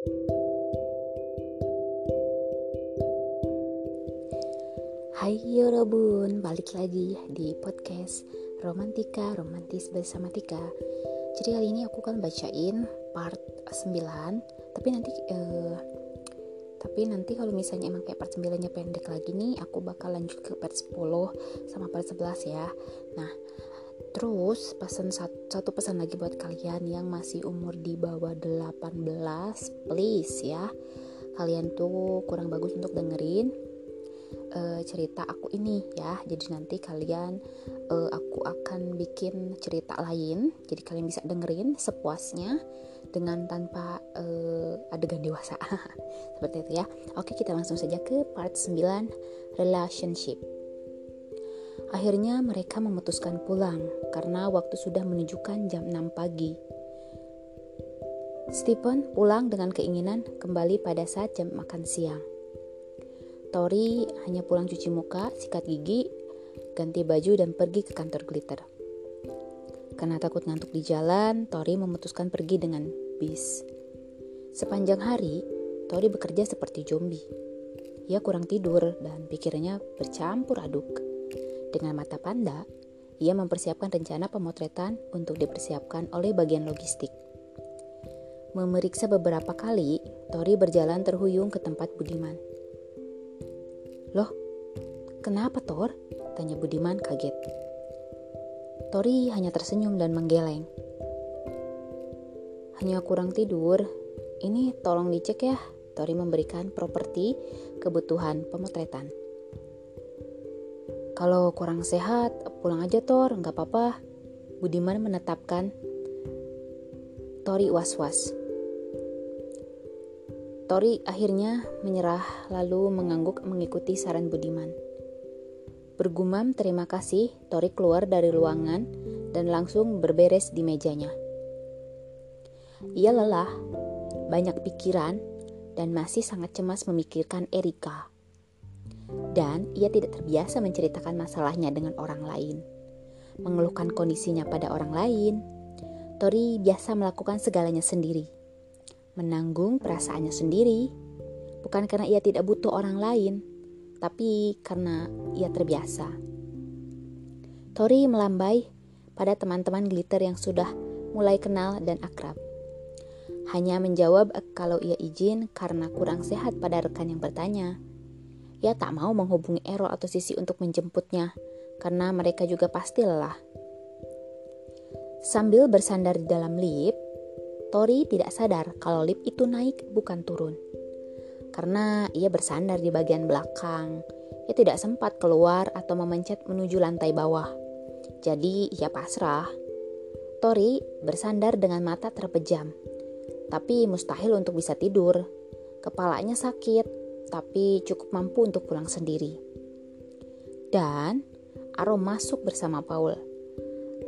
Hai Yorobun, balik lagi di podcast Romantika Romantis bersama Tika. Jadi kali ini aku kan bacain part 9, tapi nanti uh, tapi nanti kalau misalnya emang kayak part 9 nya pendek lagi nih, aku bakal lanjut ke part 10 sama part 11 ya. Nah, Terus pesan satu, pesan lagi buat kalian yang masih umur di bawah 18 please ya. Kalian tuh kurang bagus untuk dengerin uh, cerita aku ini ya. Jadi nanti kalian uh, aku akan bikin cerita lain. Jadi kalian bisa dengerin sepuasnya dengan tanpa uh, adegan dewasa. Seperti itu ya. Oke kita langsung saja ke part 9 relationship Akhirnya mereka memutuskan pulang karena waktu sudah menunjukkan jam 6 pagi. Stephen pulang dengan keinginan kembali pada saat jam makan siang. Tori hanya pulang cuci muka, sikat gigi, ganti baju dan pergi ke kantor glitter. Karena takut ngantuk di jalan, Tori memutuskan pergi dengan bis. Sepanjang hari, Tori bekerja seperti zombie. Ia kurang tidur dan pikirannya bercampur aduk. Dengan mata panda, ia mempersiapkan rencana pemotretan untuk dipersiapkan oleh bagian logistik. Memeriksa beberapa kali, Tori berjalan terhuyung ke tempat Budiman. Loh, kenapa Thor? Tanya Budiman kaget. Tori hanya tersenyum dan menggeleng. Hanya kurang tidur. Ini tolong dicek ya. Tori memberikan properti kebutuhan pemotretan. Kalau kurang sehat, pulang aja Tor, nggak apa-apa. Budiman menetapkan Tori was-was. Tori akhirnya menyerah lalu mengangguk mengikuti saran Budiman. Bergumam terima kasih, Tori keluar dari ruangan dan langsung berberes di mejanya. Ia lelah, banyak pikiran, dan masih sangat cemas memikirkan Erika dan ia tidak terbiasa menceritakan masalahnya dengan orang lain. Mengeluhkan kondisinya pada orang lain, Tori biasa melakukan segalanya sendiri. Menanggung perasaannya sendiri, bukan karena ia tidak butuh orang lain, tapi karena ia terbiasa. Tori melambai pada teman-teman glitter yang sudah mulai kenal dan akrab. Hanya menjawab kalau ia izin karena kurang sehat pada rekan yang bertanya. Ia tak mau menghubungi Errol atau Sisi untuk menjemputnya, karena mereka juga pasti lelah. Sambil bersandar di dalam lift, Tori tidak sadar kalau lift itu naik bukan turun. Karena ia bersandar di bagian belakang, ia tidak sempat keluar atau memencet menuju lantai bawah. Jadi ia pasrah. Tori bersandar dengan mata terpejam, tapi mustahil untuk bisa tidur. Kepalanya sakit tapi cukup mampu untuk pulang sendiri. Dan Aro masuk bersama Paul.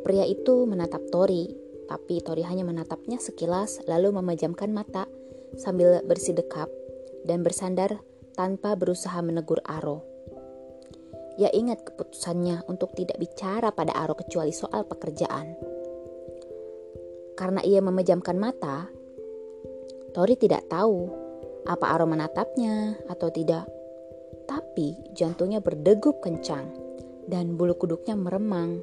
Pria itu menatap Tori, tapi Tori hanya menatapnya sekilas lalu memejamkan mata sambil bersidekap dan bersandar tanpa berusaha menegur Aro. Ia ingat keputusannya untuk tidak bicara pada Aro kecuali soal pekerjaan. Karena ia memejamkan mata, Tori tidak tahu apa Aro menatapnya atau tidak. Tapi jantungnya berdegup kencang dan bulu kuduknya meremang.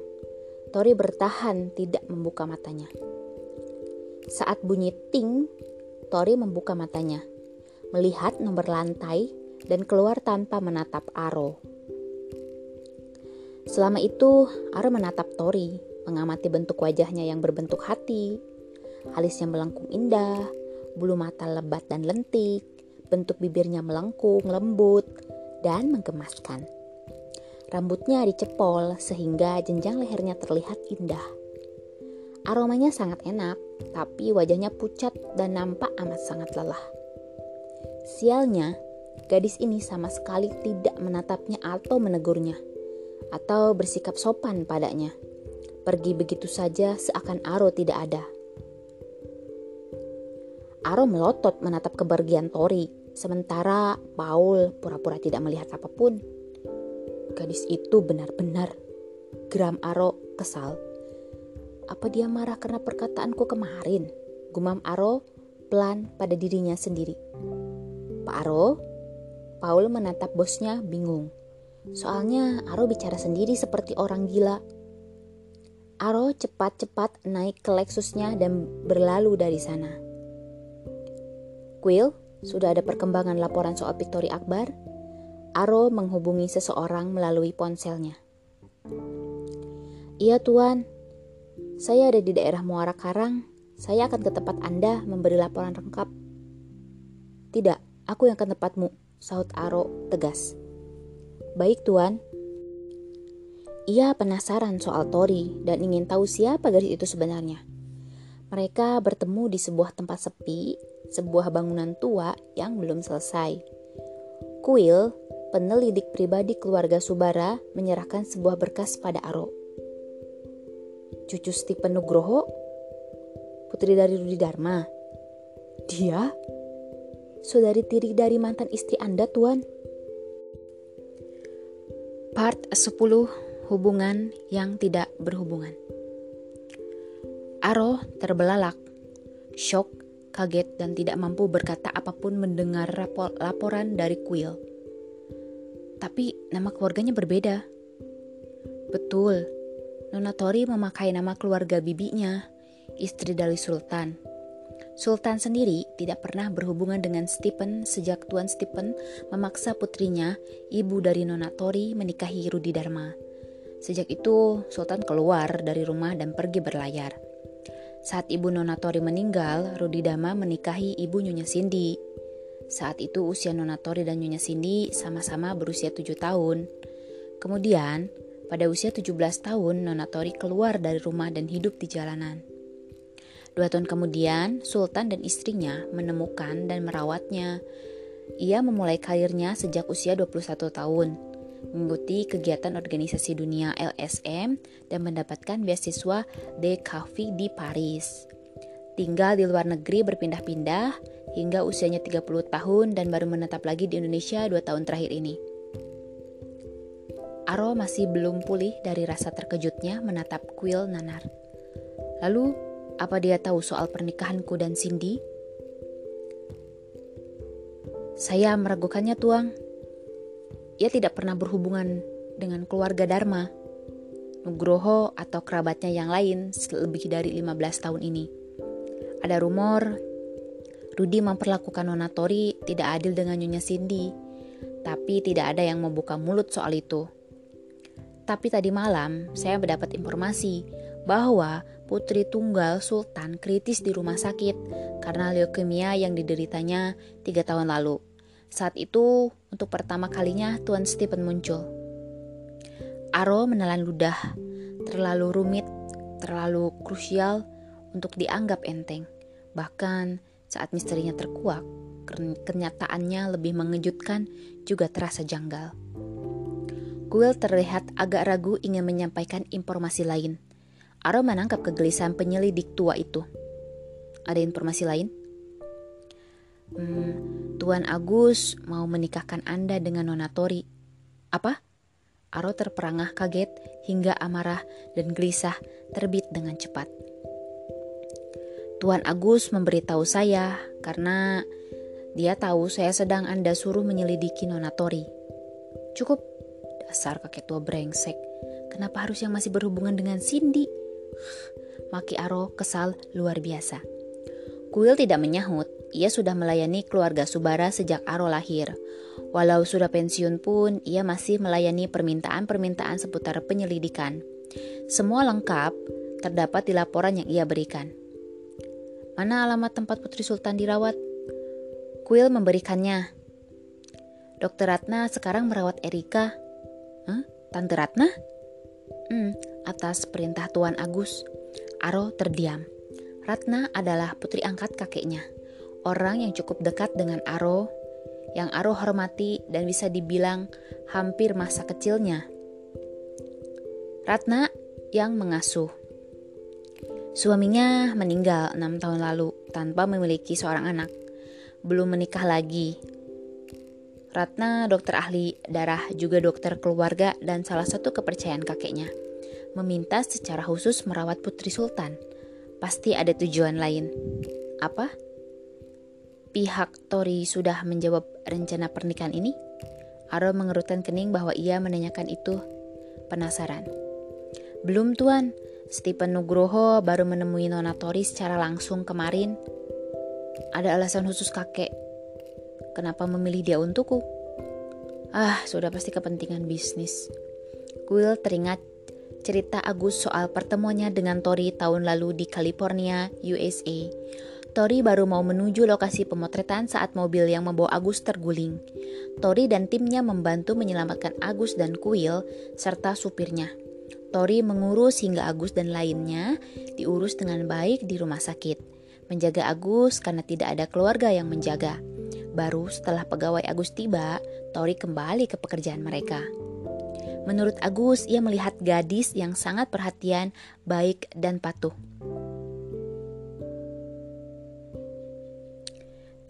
Tori bertahan tidak membuka matanya. Saat bunyi ting, Tori membuka matanya, melihat nomor lantai dan keluar tanpa menatap Aro. Selama itu, Aro menatap Tori, mengamati bentuk wajahnya yang berbentuk hati, alisnya melengkung indah, bulu mata lebat dan lentik, bentuk bibirnya melengkung, lembut, dan menggemaskan. Rambutnya dicepol sehingga jenjang lehernya terlihat indah. Aromanya sangat enak, tapi wajahnya pucat dan nampak amat sangat lelah. Sialnya, gadis ini sama sekali tidak menatapnya atau menegurnya, atau bersikap sopan padanya. Pergi begitu saja seakan Aro tidak ada. Aro melotot menatap kepergian Tori, sementara Paul pura-pura tidak melihat apa pun. Gadis itu benar-benar geram Aro kesal. Apa dia marah karena perkataanku kemarin? Gumam Aro pelan pada dirinya sendiri. Pak Aro, Paul menatap bosnya bingung. Soalnya Aro bicara sendiri seperti orang gila. Aro cepat-cepat naik ke Lexusnya dan berlalu dari sana. Quill, sudah ada perkembangan laporan soal Victory Akbar? Aro menghubungi seseorang melalui ponselnya. Iya tuan, saya ada di daerah Muara Karang. Saya akan ke tempat Anda memberi laporan lengkap. Tidak, aku yang ke tempatmu, sahut Aro tegas. Baik tuan. Ia penasaran soal Tori dan ingin tahu siapa gadis itu sebenarnya. Mereka bertemu di sebuah tempat sepi, sebuah bangunan tua yang belum selesai. Kuil, penelidik pribadi keluarga Subara, menyerahkan sebuah berkas pada Aro cucu Stephen Nugroho, putri dari Rudi Dharma. Dia? Saudari tiri dari mantan istri Anda, Tuan. Part 10 Hubungan yang tidak berhubungan. Aro terbelalak, shock, kaget, dan tidak mampu berkata apa pun mendengar laporan dari Quill. Tapi nama keluarganya berbeda. Betul, Nona Tori memakai nama keluarga bibinya, istri dari Sultan. Sultan sendiri tidak pernah berhubungan dengan Stephen sejak Tuan Stephen memaksa putrinya, ibu dari Nona Tori, menikahi Rudi Dharma. Sejak itu, Sultan keluar dari rumah dan pergi berlayar. Saat ibu Nona Tori meninggal, Rudi Dharma menikahi ibu Nyonya Cindy. Saat itu usia Nona Tori dan Nyonya Cindy sama-sama berusia tujuh tahun. Kemudian, pada usia 17 tahun, Nona Tori keluar dari rumah dan hidup di jalanan. Dua tahun kemudian, Sultan dan istrinya menemukan dan merawatnya. Ia memulai karirnya sejak usia 21 tahun, mengikuti kegiatan organisasi dunia LSM dan mendapatkan beasiswa De Cafi di Paris. Tinggal di luar negeri berpindah-pindah hingga usianya 30 tahun dan baru menetap lagi di Indonesia dua tahun terakhir ini. Aro masih belum pulih dari rasa terkejutnya menatap kuil nanar. Lalu, apa dia tahu soal pernikahanku dan Cindy? Saya meragukannya, Tuang. Ia tidak pernah berhubungan dengan keluarga Dharma, Nugroho atau kerabatnya yang lain lebih dari 15 tahun ini. Ada rumor Rudi memperlakukan Nona Tori tidak adil dengan Nyonya Cindy, tapi tidak ada yang membuka mulut soal itu. Tapi tadi malam saya mendapat informasi bahwa putri tunggal Sultan kritis di rumah sakit karena leukemia yang dideritanya tiga tahun lalu. Saat itu, untuk pertama kalinya Tuan Stephen muncul. Aro menelan ludah, terlalu rumit, terlalu krusial untuk dianggap enteng. Bahkan saat misterinya terkuak, kenyataannya lebih mengejutkan juga terasa janggal. Quill terlihat agak ragu ingin menyampaikan informasi lain. Aro menangkap kegelisahan penyelidik tua itu. Ada informasi lain? Hmm, Tuan Agus mau menikahkan Anda dengan Nona Tori. Apa? Aro terperangah kaget hingga amarah dan gelisah terbit dengan cepat. Tuan Agus memberitahu saya karena dia tahu saya sedang Anda suruh menyelidiki Nona Tori. Cukup, Dasar kakek tua brengsek. Kenapa harus yang masih berhubungan dengan Cindy? Maki Aro kesal luar biasa. Kuil tidak menyahut. Ia sudah melayani keluarga Subara sejak Aro lahir. Walau sudah pensiun pun, ia masih melayani permintaan-permintaan seputar penyelidikan. Semua lengkap terdapat di laporan yang ia berikan. Mana alamat tempat Putri Sultan dirawat? Kuil memberikannya. Dokter Ratna sekarang merawat Erika Huh? Tante Ratna? Hmm, atas perintah Tuan Agus, Aro terdiam. Ratna adalah putri angkat kakeknya, orang yang cukup dekat dengan Aro, yang Aro hormati dan bisa dibilang hampir masa kecilnya. Ratna yang mengasuh. Suaminya meninggal enam tahun lalu tanpa memiliki seorang anak. Belum menikah lagi, Ratna dokter ahli darah juga dokter keluarga dan salah satu kepercayaan kakeknya. Meminta secara khusus merawat putri sultan. Pasti ada tujuan lain. Apa? Pihak Tori sudah menjawab rencana pernikahan ini? Aro mengerutkan kening bahwa ia menanyakan itu penasaran. Belum tuan, Stephen Nugroho baru menemui Nona Tori secara langsung kemarin. Ada alasan khusus kakek. Kenapa memilih dia untukku? Ah, sudah pasti kepentingan bisnis. Will teringat cerita Agus soal pertemuannya dengan Tori tahun lalu di California, USA. Tori baru mau menuju lokasi pemotretan saat mobil yang membawa Agus terguling. Tori dan timnya membantu menyelamatkan Agus dan Kuil serta supirnya. Tori mengurus hingga Agus dan lainnya diurus dengan baik di rumah sakit. Menjaga Agus karena tidak ada keluarga yang menjaga. Baru setelah pegawai Agus tiba, Tori kembali ke pekerjaan mereka. Menurut Agus, ia melihat gadis yang sangat perhatian, baik, dan patuh.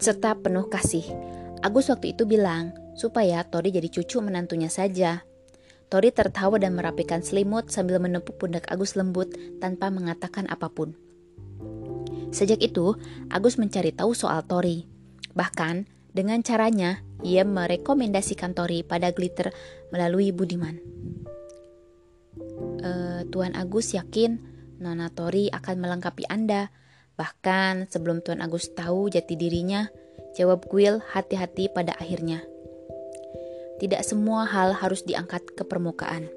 Serta penuh kasih. Agus waktu itu bilang supaya Tori jadi cucu menantunya saja. Tori tertawa dan merapikan selimut sambil menepuk pundak Agus lembut tanpa mengatakan apa pun. Sejak itu, Agus mencari tahu soal Tori. Bahkan, dengan caranya, ia merekomendasikan Tori pada Glitter melalui Budiman. E, Tuan Agus yakin Nona Tori akan melengkapi Anda Bahkan sebelum Tuan Agus tahu jati dirinya, jawab Quill hati-hati pada akhirnya. Tidak semua hal harus diangkat ke permukaan.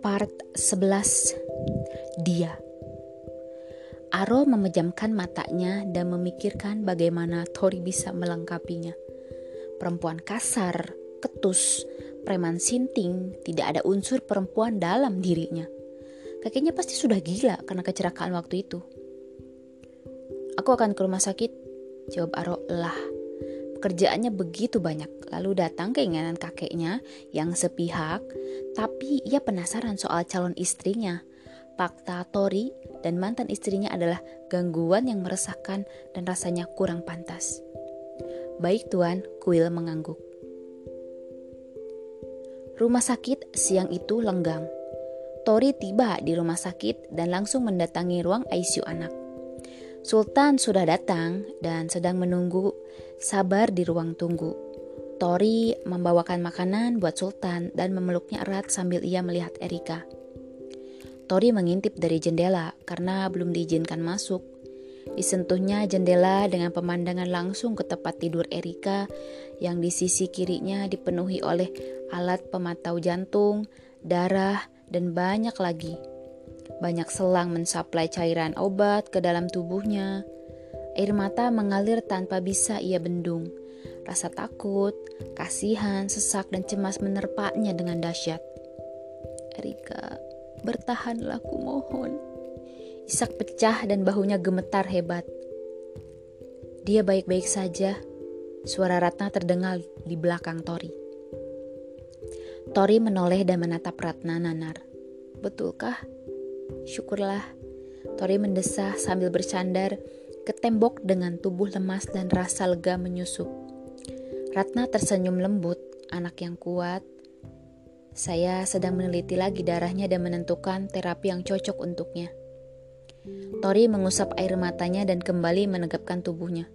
Part 11 Dia Aro memejamkan matanya dan memikirkan bagaimana Tori bisa melengkapinya. Perempuan kasar, ketus, preman sinting, tidak ada unsur perempuan dalam dirinya. Kakeknya pasti sudah gila karena kecelakaan waktu itu. Aku akan ke rumah sakit, jawab Aro lah. Pekerjaannya begitu banyak, lalu datang keinginan kakeknya yang sepihak, tapi ia penasaran soal calon istrinya. Fakta Tori dan mantan istrinya adalah gangguan yang meresahkan dan rasanya kurang pantas. Baik tuan, Kuil mengangguk. Rumah sakit siang itu lenggang. Tori tiba di rumah sakit dan langsung mendatangi ruang ICU anak. Sultan sudah datang dan sedang menunggu sabar di ruang tunggu. Tori membawakan makanan buat Sultan dan memeluknya erat sambil ia melihat Erika. Tori mengintip dari jendela karena belum diizinkan masuk. Disentuhnya jendela dengan pemandangan langsung ke tempat tidur Erika yang di sisi kirinya dipenuhi oleh alat pemantau jantung, darah, dan banyak lagi. Banyak selang mensuplai cairan obat ke dalam tubuhnya. Air mata mengalir tanpa bisa ia bendung. Rasa takut, kasihan, sesak, dan cemas menerpaknya dengan dahsyat. Erika, bertahanlah ku mohon. Isak pecah dan bahunya gemetar hebat. Dia baik-baik saja. Suara Ratna terdengar di belakang Tori. Tori menoleh dan menatap Ratna nanar. Betulkah? Syukurlah, Tori mendesah sambil bersandar ke tembok dengan tubuh lemas dan rasa lega menyusup. Ratna tersenyum lembut, anak yang kuat. Saya sedang meneliti lagi darahnya dan menentukan terapi yang cocok untuknya. Tori mengusap air matanya dan kembali menegapkan tubuhnya.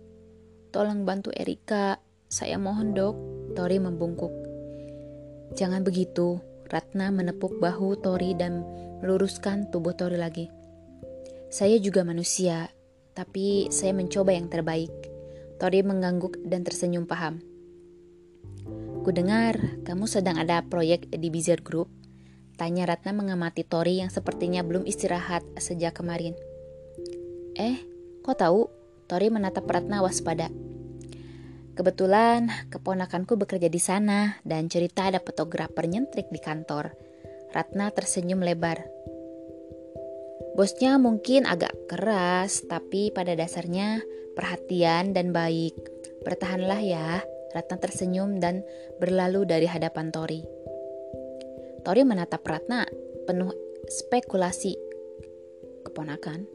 Tolong bantu Erika, saya mohon dok. Tori membungkuk. Jangan begitu, Ratna menepuk bahu Tori dan meluruskan tubuh Tori lagi. Saya juga manusia, tapi saya mencoba yang terbaik. Tori mengangguk dan tersenyum paham. Ku dengar kamu sedang ada proyek di Bizar Group. Tanya Ratna mengamati Tori yang sepertinya belum istirahat sejak kemarin. Eh, kok tahu? Tori menatap Ratna waspada. Kebetulan keponakanku bekerja di sana dan cerita ada fotografer nyentrik di kantor. Ratna tersenyum lebar. Bosnya mungkin agak keras, tapi pada dasarnya perhatian dan baik. Bertahanlah ya, Ratna tersenyum dan berlalu dari hadapan Tori. Tori menatap Ratna penuh spekulasi. Keponakan,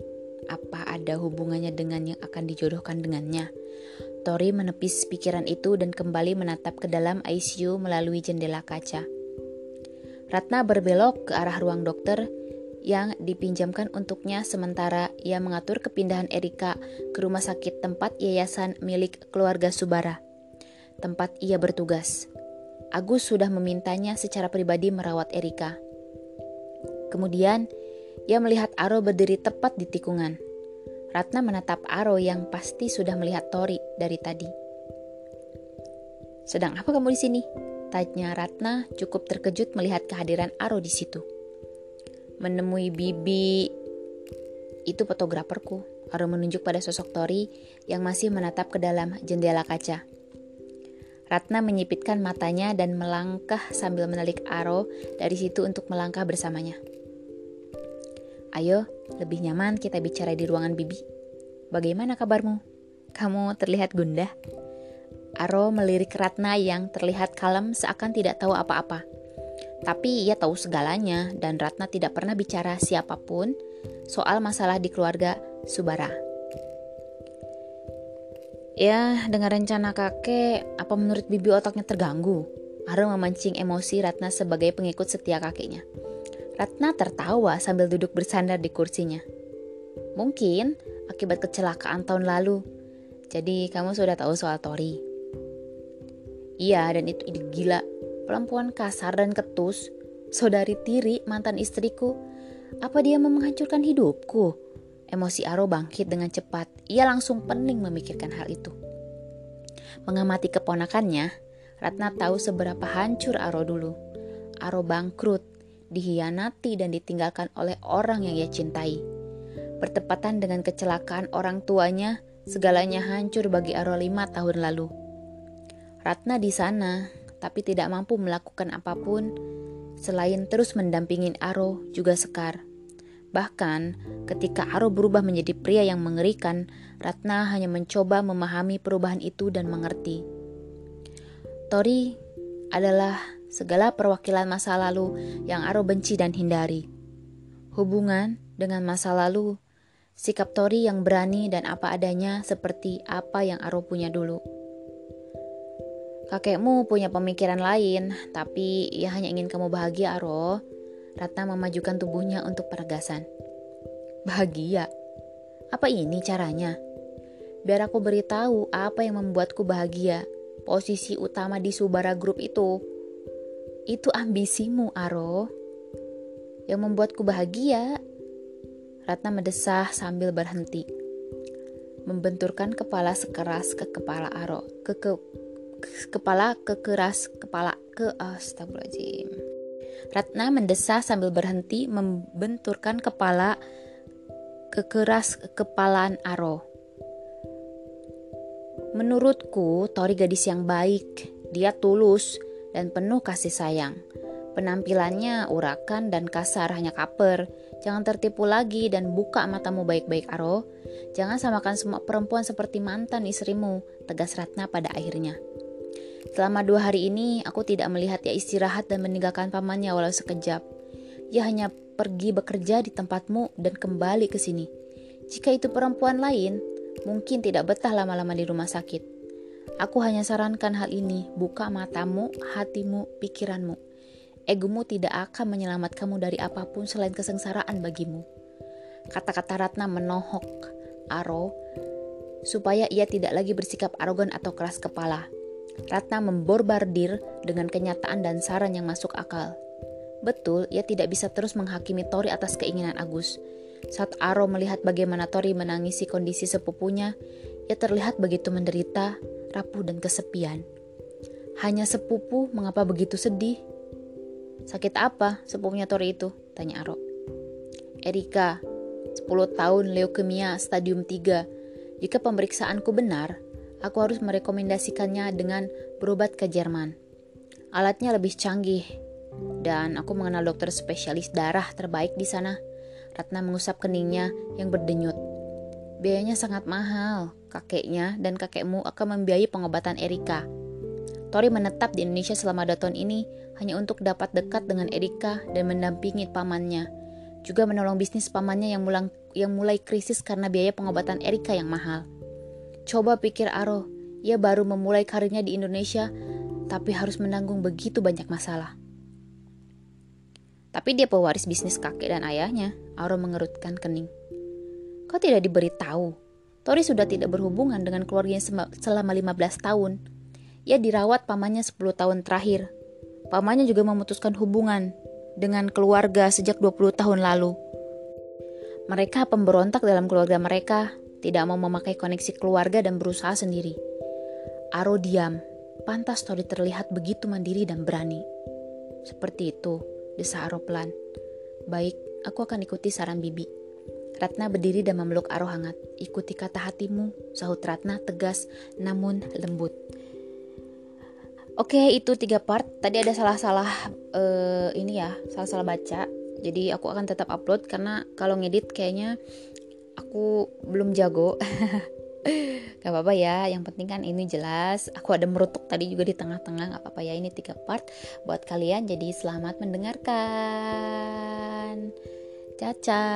apa ada hubungannya dengan yang akan dijodohkan dengannya? Tori menepis pikiran itu dan kembali menatap ke dalam ICU melalui jendela kaca. Ratna berbelok ke arah ruang dokter yang dipinjamkan untuknya sementara ia mengatur kepindahan Erika ke rumah sakit tempat yayasan milik keluarga Subara, tempat ia bertugas. Agus sudah memintanya secara pribadi merawat Erika. Kemudian, ia melihat Aro berdiri tepat di tikungan. Ratna menatap Aro yang pasti sudah melihat Tori dari tadi. Sedang apa kamu di sini? Tanya Ratna cukup terkejut melihat kehadiran Aro di situ. Menemui Bibi, itu fotograferku. Aro menunjuk pada sosok Tori yang masih menatap ke dalam jendela kaca. Ratna menyipitkan matanya dan melangkah sambil menelik Aro dari situ untuk melangkah bersamanya. Ayo, lebih nyaman kita bicara di ruangan Bibi. Bagaimana kabarmu? Kamu terlihat gundah. Aro melirik Ratna yang terlihat kalem seakan tidak tahu apa-apa. Tapi ia tahu segalanya dan Ratna tidak pernah bicara siapa pun soal masalah di keluarga Subara. Ya, dengan rencana kakek, apa menurut bibi otaknya terganggu? Aro memancing emosi Ratna sebagai pengikut setia kakeknya. Ratna tertawa sambil duduk bersandar di kursinya. Mungkin akibat kecelakaan tahun lalu. Jadi kamu sudah tahu soal Tori. Iya, dan itu ide gila. Perempuan kasar dan ketus. Saudari Tiri, mantan istriku. Apa dia mau menghancurkan hidupku? Emosi Aro bangkit dengan cepat. Ia langsung pening memikirkan hal itu. Mengamati keponakannya, Ratna tahu seberapa hancur Aro dulu. Aro bangkrut, dihianati dan ditinggalkan oleh orang yang ia cintai. Bertepatan dengan kecelakaan orang tuanya, segalanya hancur bagi Aro lima tahun lalu. Ratna di sana, tapi tidak mampu melakukan apa pun selain terus mendampingin Aro juga Sekar. Bahkan, ketika Aro berubah menjadi pria yang mengerikan, Ratna hanya mencoba memahami perubahan itu dan mengerti. Tori adalah segala perwakilan masa lalu yang Aro benci dan hindari. Hubungan dengan masa lalu, sikap Tori yang berani dan apa adanya seperti apa yang Aro punya dulu. Kakekmu punya pemikiran lain, tapi ia hanya ingin kamu bahagia, Aro. Ratna memajukan tubuhnya untuk peregasan. Bahagia? Apa ini caranya? Biar aku beritahu apa yang membuatku bahagia. Posisi utama di Subara Group itu. Itu ambisimu, Aro. Yang membuatku bahagia. Ratna mendesah sambil berhenti. Membenturkan kepala sekeras ke kepala Aro. Ke, ke kepala kekeras kepala ke astagfirullahaladzim. Ratna mendesah sambil berhenti membenturkan kepala kekeras kepalaan Aro. Menurutku, Tori gadis yang baik. Dia tulus dan penuh kasih sayang. Penampilannya urakan dan kasar hanya kaper. Jangan tertipu lagi dan buka matamu baik-baik Aro. Jangan samakan semua perempuan seperti mantan istrimu, tegas Ratna pada akhirnya. Selama dua hari ini, aku tidak melihat ia istirahat dan meninggalkan pamannya walau sekejap. Ia hanya pergi bekerja di tempatmu dan kembali ke sini. Jika itu perempuan lain, mungkin tidak betah lama-lama di rumah sakit. Aku hanya sarankan hal ini, buka matamu, hatimu, pikiranmu. Egomu tidak akan menyelamatkanmu dari apa pun selain kesengsaraan bagimu. Kata-kata Ratna menohok Aro supaya ia tidak lagi bersikap arogan atau keras kepala. Ratna memborbardir dengan kenyataan dan saran yang masuk akal. Betul, ia tidak bisa terus menghakimi Tori atas keinginan Agus. Saat Aro melihat bagaimana Tori menangisi kondisi sepupunya, ia terlihat begitu menderita, rapuh dan kesepian. Hanya sepupu mengapa begitu sedih? Sakit apa sepupunya Tori itu? Tanya Aro. Erika, 10 tahun leukemia stadium 3. Jika pemeriksaanku benar, aku harus merekomendasikannya dengan berobat ke Jerman. Alatnya lebih canggih, dan aku mengenal dokter spesialis darah terbaik di sana. Ratna mengusap keningnya yang berdenyut. Biayanya sangat mahal. Kakeknya dan kakekmu akan membiayai pengobatan Erika. Tori menetap di Indonesia selama dua tahun ini hanya untuk dapat dekat dengan Erika dan mendampingi pamannya. Juga menolong bisnis pamannya yang, mulang, yang mulai krisis karena biaya pengobatan Erika yang mahal. Coba pikir Aro, ia baru memulai karirnya di Indonesia, tapi harus menanggung begitu banyak masalah. Tapi dia pewaris bisnis kakek dan ayahnya. Aro mengerutkan kening. Kau tidak diberitahu. Tori sudah tidak berhubungan dengan keluarganya selama 15 tahun. Ia dirawat pamannya 10 tahun terakhir. Pamannya juga memutuskan hubungan dengan keluarga sejak 20 tahun lalu. Mereka pemberontak dalam keluarga mereka, tidak mau memakai koneksi keluarga dan berusaha sendiri. Aro diam, pantas Tori terlihat begitu mandiri dan berani. Seperti itu, desa Aro pelan. Baik, aku akan ikuti saran Bibi. Ratna berdiri dan memeluk Aro hangat. Ikuti kata hatimu, sahut Ratna tegas namun lembut. Oke, itu tiga part. Tadi ada salah-salah uh, ini ya, salah-salah baca. Jadi aku akan tetap upload karena kalau ngedit kayaknya aku belum jago. gak apa-apa ya yang penting kan ini jelas aku ada merutuk tadi juga di tengah-tengah gak apa-apa ya ini tiga part buat kalian jadi selamat mendengarkan caca